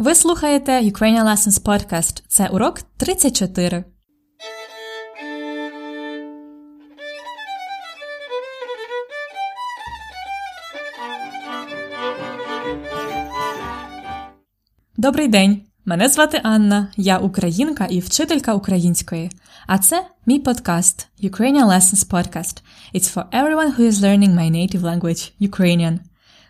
Ви слухаєте Ukrainian Lessons Podcast. Це урок 34. Добрий день! Мене звати Анна, я українка і вчителька української. А це мій подкаст Ukrainian Lessons Podcast. It's for everyone who is learning my native language, Ukrainian.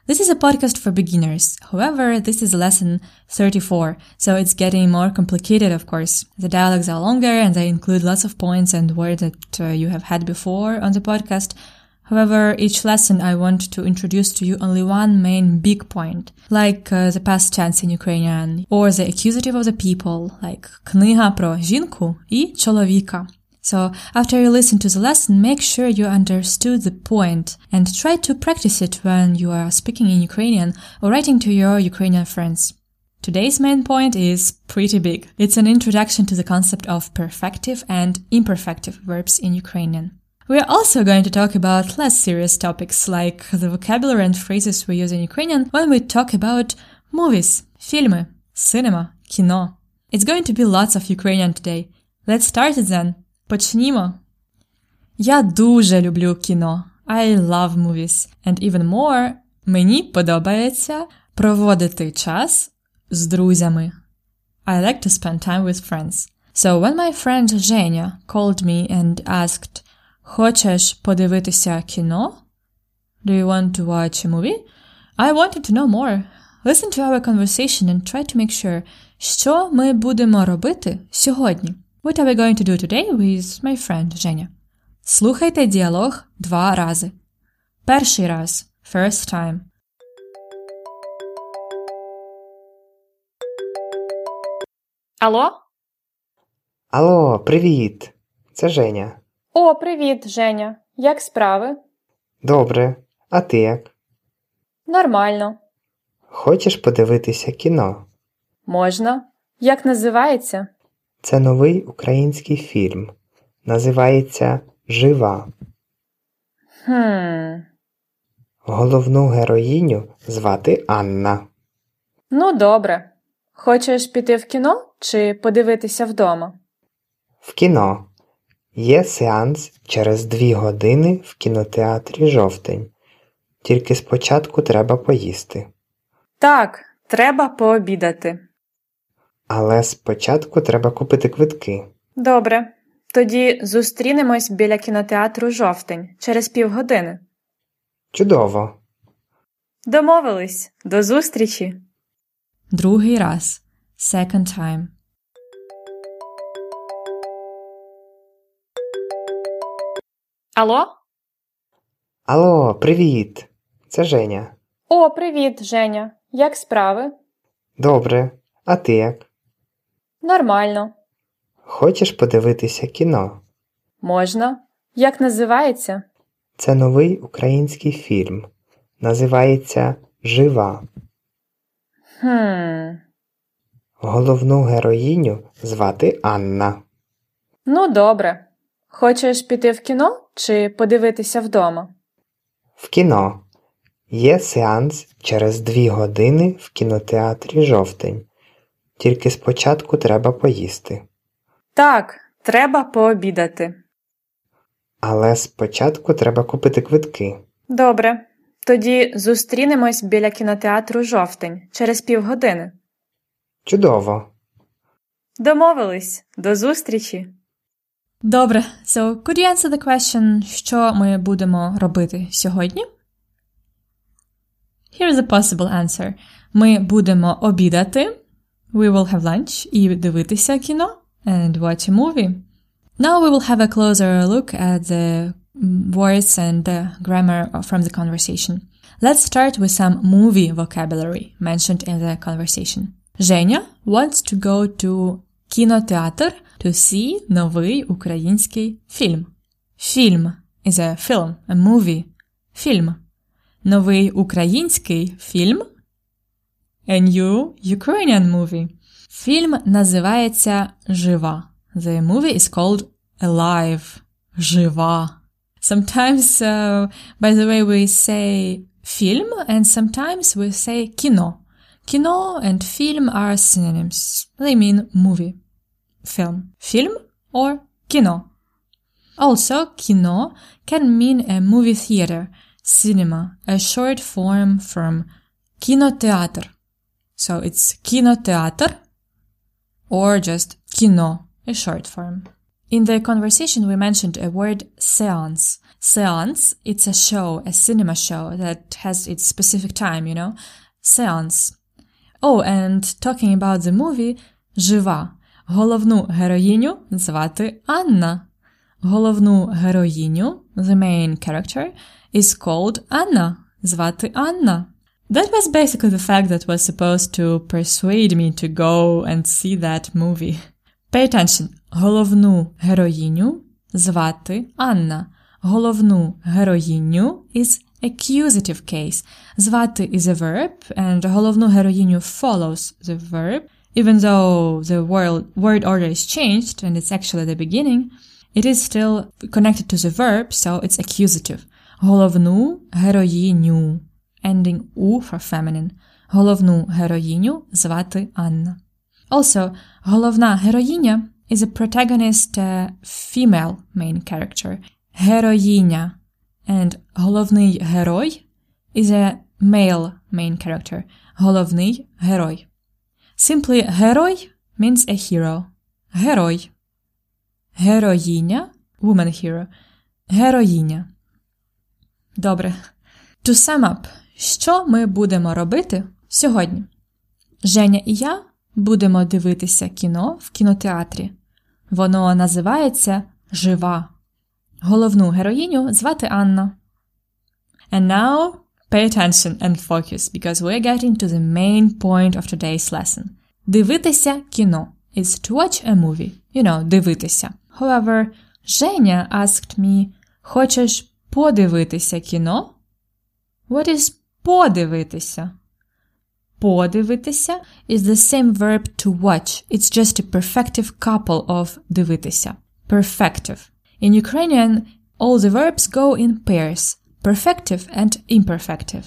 This is a podcast for beginners. However, this is lesson 34, so it's getting more complicated, of course. The dialogues are longer and they include lots of points and words that uh, you have had before on the podcast. However, each lesson I want to introduce to you only one main big point, like uh, the past tense in Ukrainian, or the accusative of the people, like книга про жінку і чоловіка. So after you listen to the lesson, make sure you understood the point and try to practice it when you are speaking in Ukrainian or writing to your Ukrainian friends. Today's main point is pretty big. It's an introduction to the concept of perfective and imperfective verbs in Ukrainian. We are also going to talk about less serious topics like the vocabulary and phrases we use in Ukrainian when we talk about movies, filmy, cinema, kino. It's going to be lots of Ukrainian today. Let's start it then. Почнімо. Я дуже люблю кіно. I love movies. And even more, мені подобається проводити час з друзями. I like to spend time with friends. So when my friend Женя called me and asked, Хочеш подивитися кіно? Do you want to watch a movie? I wanted to know more. Listen to our conversation and try to make sure, що ми будемо робити сьогодні. What are we going to do today with my friend Женя? Слухайте діалог два рази. Перший раз. First time. Алло? Алло, привіт! Це Женя. О, привіт, Женя. Як справи? Добре, а ти як? Нормально. Хочеш подивитися кіно? Можна. Як називається? Це новий український фільм. Називається Жива. Хм. Головну героїню звати Анна. Ну, добре. Хочеш піти в кіно чи подивитися вдома? В кіно. Є сеанс через дві години в кінотеатрі жовтень. Тільки спочатку треба поїсти. Так, треба пообідати. Але спочатку треба купити квитки. Добре. Тоді зустрінемось біля кінотеатру жовтень через півгодини. Чудово! Домовились. До зустрічі. Другий раз. Second time. Алло? Алло, привіт! Це Женя. О, привіт, Женя. Як справи? Добре, а ти як? Нормально. Хочеш подивитися кіно? Можна. Як називається? Це новий український фільм. Називається Жива. Хм. Головну героїню звати Анна. Ну, добре. Хочеш піти в кіно чи подивитися вдома? В кіно. Є сеанс через дві години в кінотеатрі жовтень. Тільки спочатку треба поїсти. Так, треба пообідати. Але спочатку треба купити квитки. Добре. Тоді зустрінемось біля кінотеатру жовтень через півгодини. Чудово! Домовились. До зустрічі. Добре. So, could you answer the question, що ми будемо робити сьогодні? Here's a possible answer. Ми будемо обідати. We will have lunch і дивитися кіно and watch a movie. Now we will have a closer look at the words and the grammar from the conversation. Let's start with some movie vocabulary mentioned in the conversation. Женя wants to go to кінотеатр to see новий український фільм. Фільм is a film, a movie. Фільм. Новий український фільм. A new Ukrainian movie. Фільм називається Жива. The movie is called Alive. Жива. Sometimes, uh, by the way, we say film and sometimes we say кіно. Kino and film are synonyms. They mean movie, film, film or kino. Also, kino can mean a movie theater, cinema, a short form from kinoteatr. So it's kinoteatr or just kino, a short form. In the conversation, we mentioned a word seance. Seance, it's a show, a cinema show that has its specific time, you know? Seance. Oh, and talking about the movie, жива. Головну героїню звати Анна. Головну героїню, the main character, is called Anna. Звати Анна. That was basically the fact that was supposed to persuade me to go and see that movie. Pay attention. Головну героїню звати Анна. Головну героїню is accusative case. Звати is a verb, and головну героїню follows the verb. Even though the word, word order is changed and it's actually the beginning, it is still connected to the verb, so it's accusative. Головну героїню. Ending u for feminine. Головну героїню звати Анна. Also, головна героїня is a protagonist uh, female main character. Героїня and головний герой is a male main character. Головний герой. Simply герой means a hero. Герой. Героїня woman hero. Героїня. Добре. To sum up, що ми будемо робити сьогодні? Женя і я будемо дивитися кіно в кінотеатрі. Воно називається Жива. Головну героїню звати Анна. And now pay attention and focus because we're getting to the main point of today's lesson. Дивитися кіно is to watch a movie. You know, дивитися. However, Женя asked me, хочеш подивитися кіно? What is подивитися? Подивитися is the same verb to watch. It's just a perfective couple of дивитися. Perfective. In Ukrainian, all the verbs go in pairs, perfective and imperfective.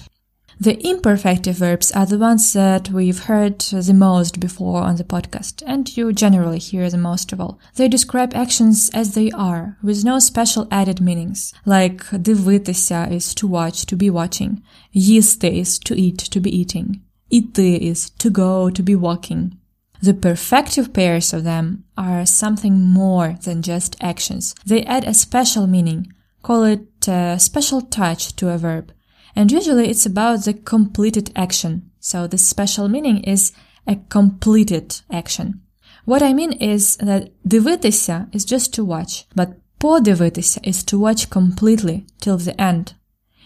The imperfective verbs are the ones that we've heard the most before on the podcast, and you generally hear the most of all. They describe actions as they are, with no special added meanings, like дивитися is to watch, to be watching, їсти is to eat, to be eating, іти is to go, to be walking. The perfective pairs of them are something more than just actions. They add a special meaning, call it a special touch to a verb. And usually it's about the completed action. So the special meaning is a completed action. What I mean is that дивитися is just to watch, but подивитися is to watch completely till the end.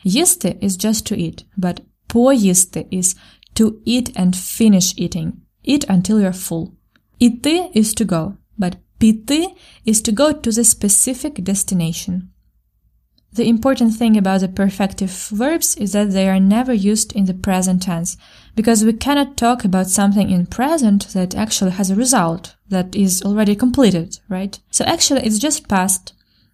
Їсти is just to eat, but поїсти is to eat and finish eating. Eat until you're full. Іти is to go, but піти is to go to the specific destination. The important thing about the perfective verbs is that they are never used in the present tense, because we cannot talk about something in present that actually has a result that is already completed, right? So actually it's just past.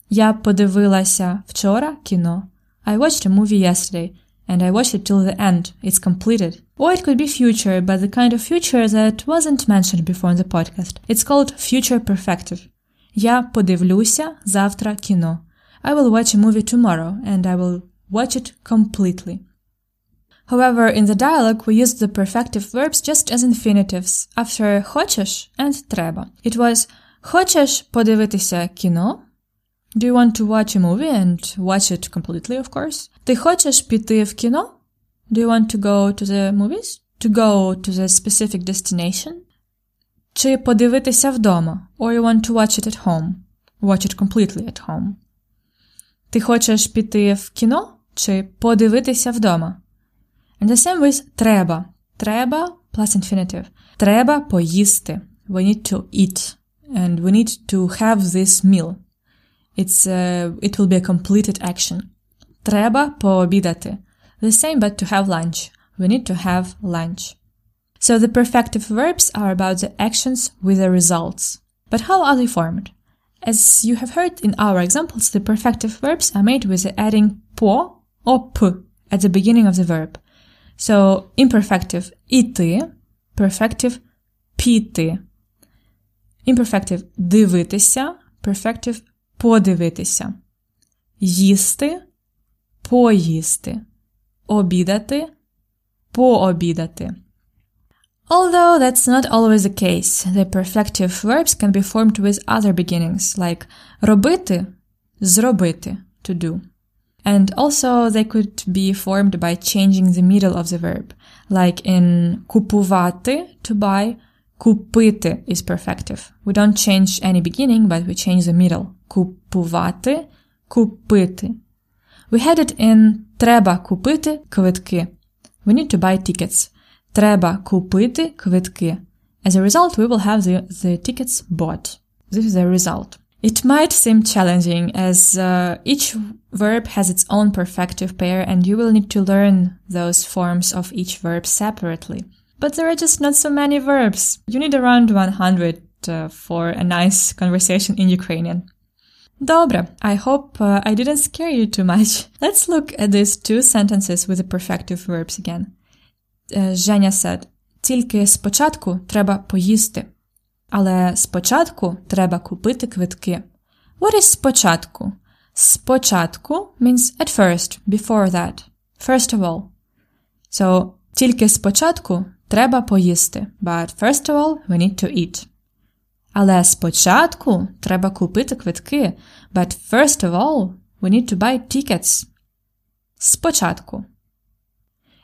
Я подивилася вчора кіно. I watched a movie yesterday, and I watched it till the end. It's completed. Or it could be future, but the kind of future that wasn't mentioned before in the podcast. It's called future perfective. Я подивлюся завтра кіно. I will watch a movie tomorrow and I will watch it completely. However, in the dialogue, we used the perfective verbs just as infinitives after хочеш and треба. It was хочеш подивитися кіно? Do you want to watch a movie and watch it completely, of course? Ти хочеш піти в кіно? Do you want to go to the movies? To go to the specific destination? Чи подивитися вдома? Or you want to watch it at home? Watch it completely at home. Ти хочеш піти в кіно чи подивитися вдома? And the same with треба. Треба plus infinitive. Треба поїсти. We need to eat. And we need to have this meal. It's, uh, it will be a completed action. Треба пообідати. The same but to have lunch. We need to have lunch. So the perfective verbs are about the actions with the results. But how are they formed? As you have heard in our examples, the perfective verbs are made with adding po or p at the beginning of the verb. So imperfective іти Perfective піти. Imperfective дивитися, perfective подивитися. Їсти поїсти. Обідати пообідати. Although that's not always the case, the perfective verbs can be formed with other beginnings, like робити зробити to do. And also they could be formed by changing the middle of the verb, like in купувати to buy, купити is perfective. We don't change any beginning, but we change the middle. Купувати, купити. We had it in треба купити квитки. We need to buy tickets. Треба купити квитки. As a result, we will have the, the tickets bought. This is the result. It might seem challenging as uh, each verb has its own perfective pair and you will need to learn those forms of each verb separately. But there are just not so many verbs. You need around 100 uh, for a nice conversation in Ukrainian. Добре, I hope uh, I didn't scare you too much. Let's look at these two sentences with the perfective verbs again. Uh, Женя said, тільки спочатку треба поїсти. Але спочатку треба купити квитки. What is спочатку? Спочатку means at first, before that. First of all. So, тільки спочатку треба поїсти. But first of all, we need to eat. Але спочатку треба купити квитки. But first of all, we need to buy tickets. Спочатку.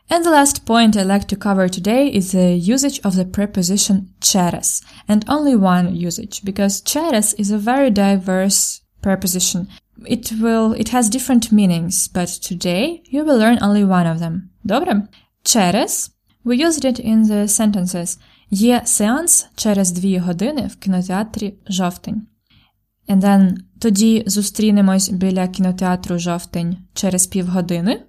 And the last point I'd like to cover today is the usage of the preposition через, and only one usage, because через is a very diverse preposition. It will, it has different meanings, but today you will learn only one of them. Добре? Через, we used it in the sentences Є сеанс через дві години в кінотеатрі Жовтень. And then тоді зустрінемось біля кінотеатру Жовтень через півгодини.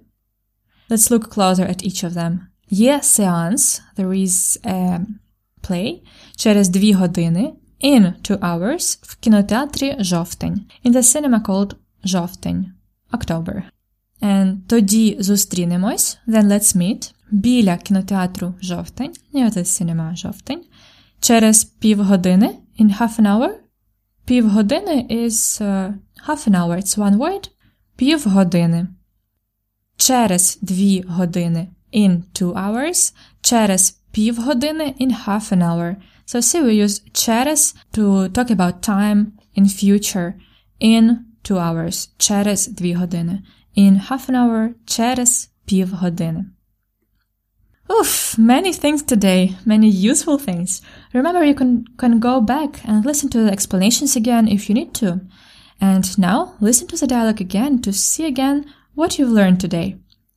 Let's look closer at each of them. Є сеанс, there is a play, через дві години, in two hours, в кінотеатрі Жовтень, in the cinema called Жовтень, October. And тоді зустрінемось, then let's meet, біля кінотеатру Жовтень, near the cinema Жовтень, через півгодини, in half an hour. Півгодини is uh, half an hour, it's one word. Півгодини через дві години in two hours, через півгодини in half an hour. So see we use через to talk about time in future in two hours, через дві години. In half an hour, через півгодини. Oof, many things today, many useful things. Remember, you can, can go back and listen to the explanations again if you need to. And now, listen to the dialogue again to see again what you've learned today.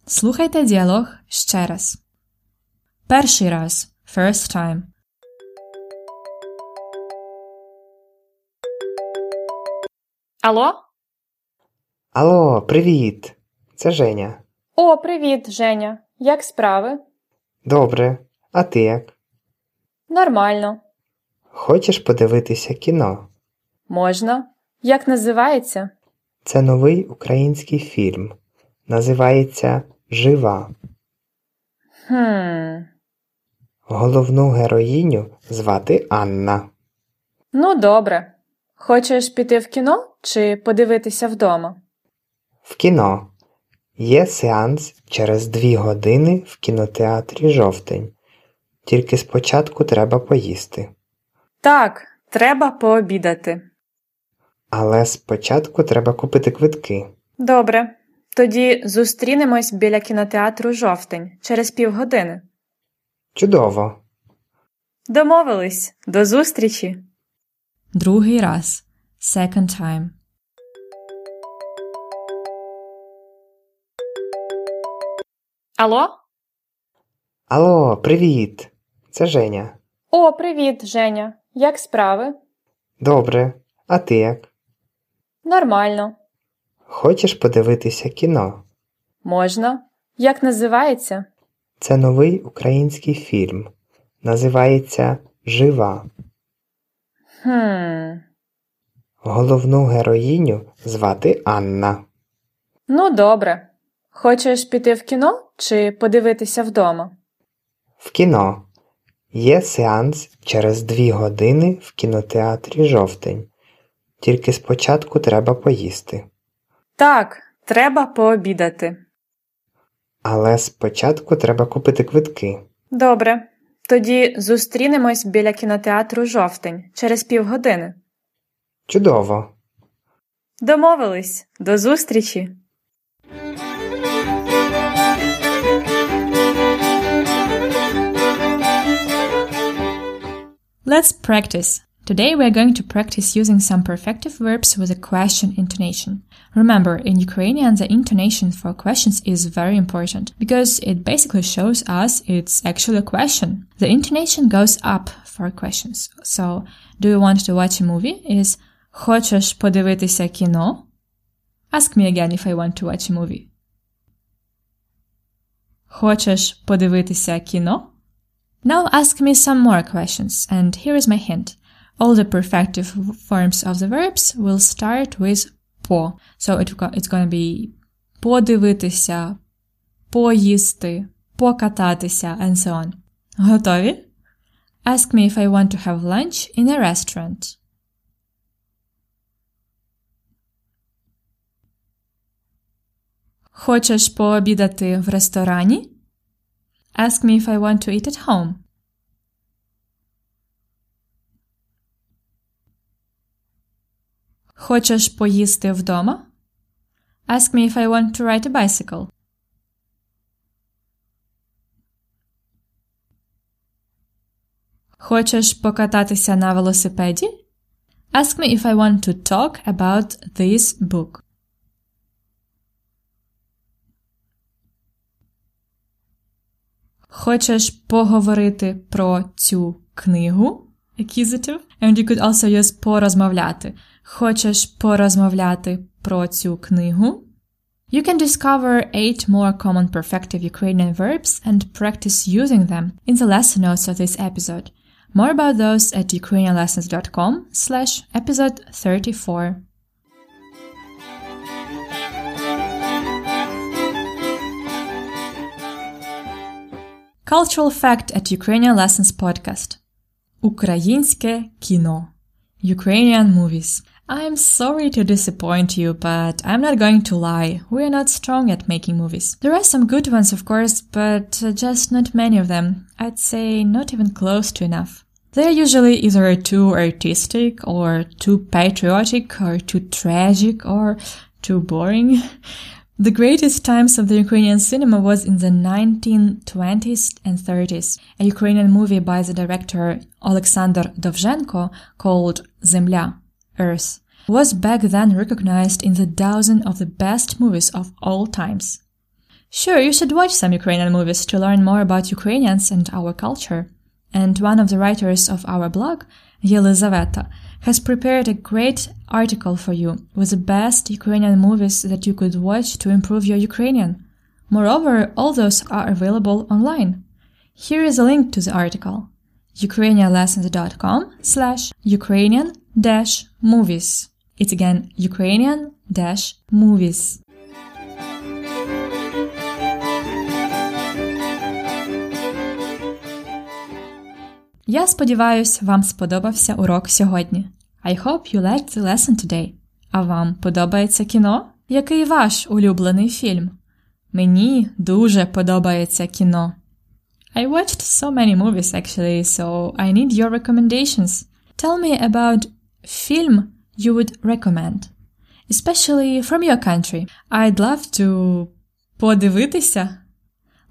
Слухайте діалог ще раз. Перший раз. First time. Алло? Алло, привіт! Це Женя. О, привіт, Женя. Як справи? Добре. А ти як? Нормально. Хочеш подивитися кіно? Можна. Як називається? Це новий український фільм. Називається Жива. Хм. Головну героїню звати Анна. Ну, добре. Хочеш піти в кіно чи подивитися вдома? В кіно. Є сеанс через дві години в кінотеатрі Жовтень. Тільки спочатку треба поїсти. Так, треба пообідати. Але спочатку треба купити квитки. Добре. Тоді зустрінемось біля кінотеатру Жовтень через півгодини. Чудово! Домовились. До зустрічі. Другий раз. Second time. Алло? Алло, привіт! Це Женя. О, привіт, Женя. Як справи? Добре. А ти як? Нормально. Хочеш подивитися кіно? Можна. Як називається? Це новий український фільм. Називається Жива. Хм. Головну героїню звати Анна. Ну, добре. Хочеш піти в кіно чи подивитися вдома? В кіно. Є сеанс через дві години в кінотеатрі жовтень. Тільки спочатку треба поїсти. Так, треба пообідати. Але спочатку треба купити квитки. Добре. Тоді зустрінемось біля кінотеатру жовтень через півгодини. Чудово! Домовились. До зустрічі! Let's practice. Today we are going to practice using some perfective verbs with a question intonation. Remember, in Ukrainian, the intonation for questions is very important because it basically shows us it's actually a question. The intonation goes up for questions. So, do you want to watch a movie? Is Хочеш подивитися кіно? Ask me again if I want to watch a movie. Хочеш подивитися кіно? Now ask me some more questions, and here is my hint. All the perfective forms of the verbs will start with по. So it, it's going to be подивитися, поїсти, покататися, and so on. Готові? Ask me if I want to have lunch in a restaurant. Хочеш пообідати в ресторані? Ask me if I want to eat at home. Хочеш поїсти вдома? Ask me if I want to ride a bicycle. Хочеш покататися на велосипеді? Ask me if I want to talk about this book. Хочеш поговорити про цю книгу? And you could also use порозмовляти. Хочеш порозмовляти про цю книгу? You can discover eight more common perfective Ukrainian verbs and practice using them in the lesson notes of this episode. More about those at ukrainianlessons.com slash episode 34. Cultural fact at Ukrainian Lessons podcast. Українське кіно. Ukrainian movies. I'm sorry to disappoint you, but I'm not going to lie. We are not strong at making movies. There are some good ones, of course, but uh, just not many of them. I'd say not even close to enough. They're usually either too artistic or too patriotic or too tragic or too boring. The greatest times of the Ukrainian cinema was in the 1920s and 30s. A Ukrainian movie by the director Alexander Dovzhenko called Zemlya, Earth, was back then recognized in the dozen of the best movies of all times. Sure, you should watch some Ukrainian movies to learn more about Ukrainians and our culture. And one of the writers of our blog, Yelizaveta, has prepared a great article for you with the best Ukrainian movies that you could watch to improve your Ukrainian. Moreover, all those are available online. Here is a link to the article. ukrainianlessons.com slash Ukrainian dash movies. It's again Ukrainian dash movies. Я сподіваюсь, вам сподобався урок сьогодні. I hope you liked the lesson today. А вам подобається кіно? Який ваш улюблений фільм? Мені дуже подобається кіно. I watched so many movies actually, so I need your recommendations. Tell me about film you would recommend, especially from your country. I'd love to подивитися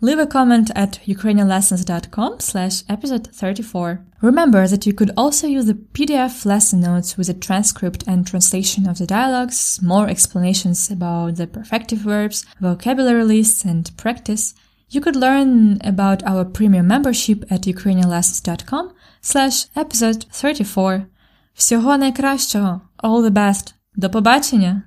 Leave a comment at ukrainianlessons.com slash episode 34. Remember that you could also use the PDF lesson notes with a transcript and translation of the dialogues, more explanations about the perfective verbs, vocabulary lists, and practice. You could learn about our premium membership at ukrainianlessons.com slash episode 34. Всього найкращого! All the best! До побачення!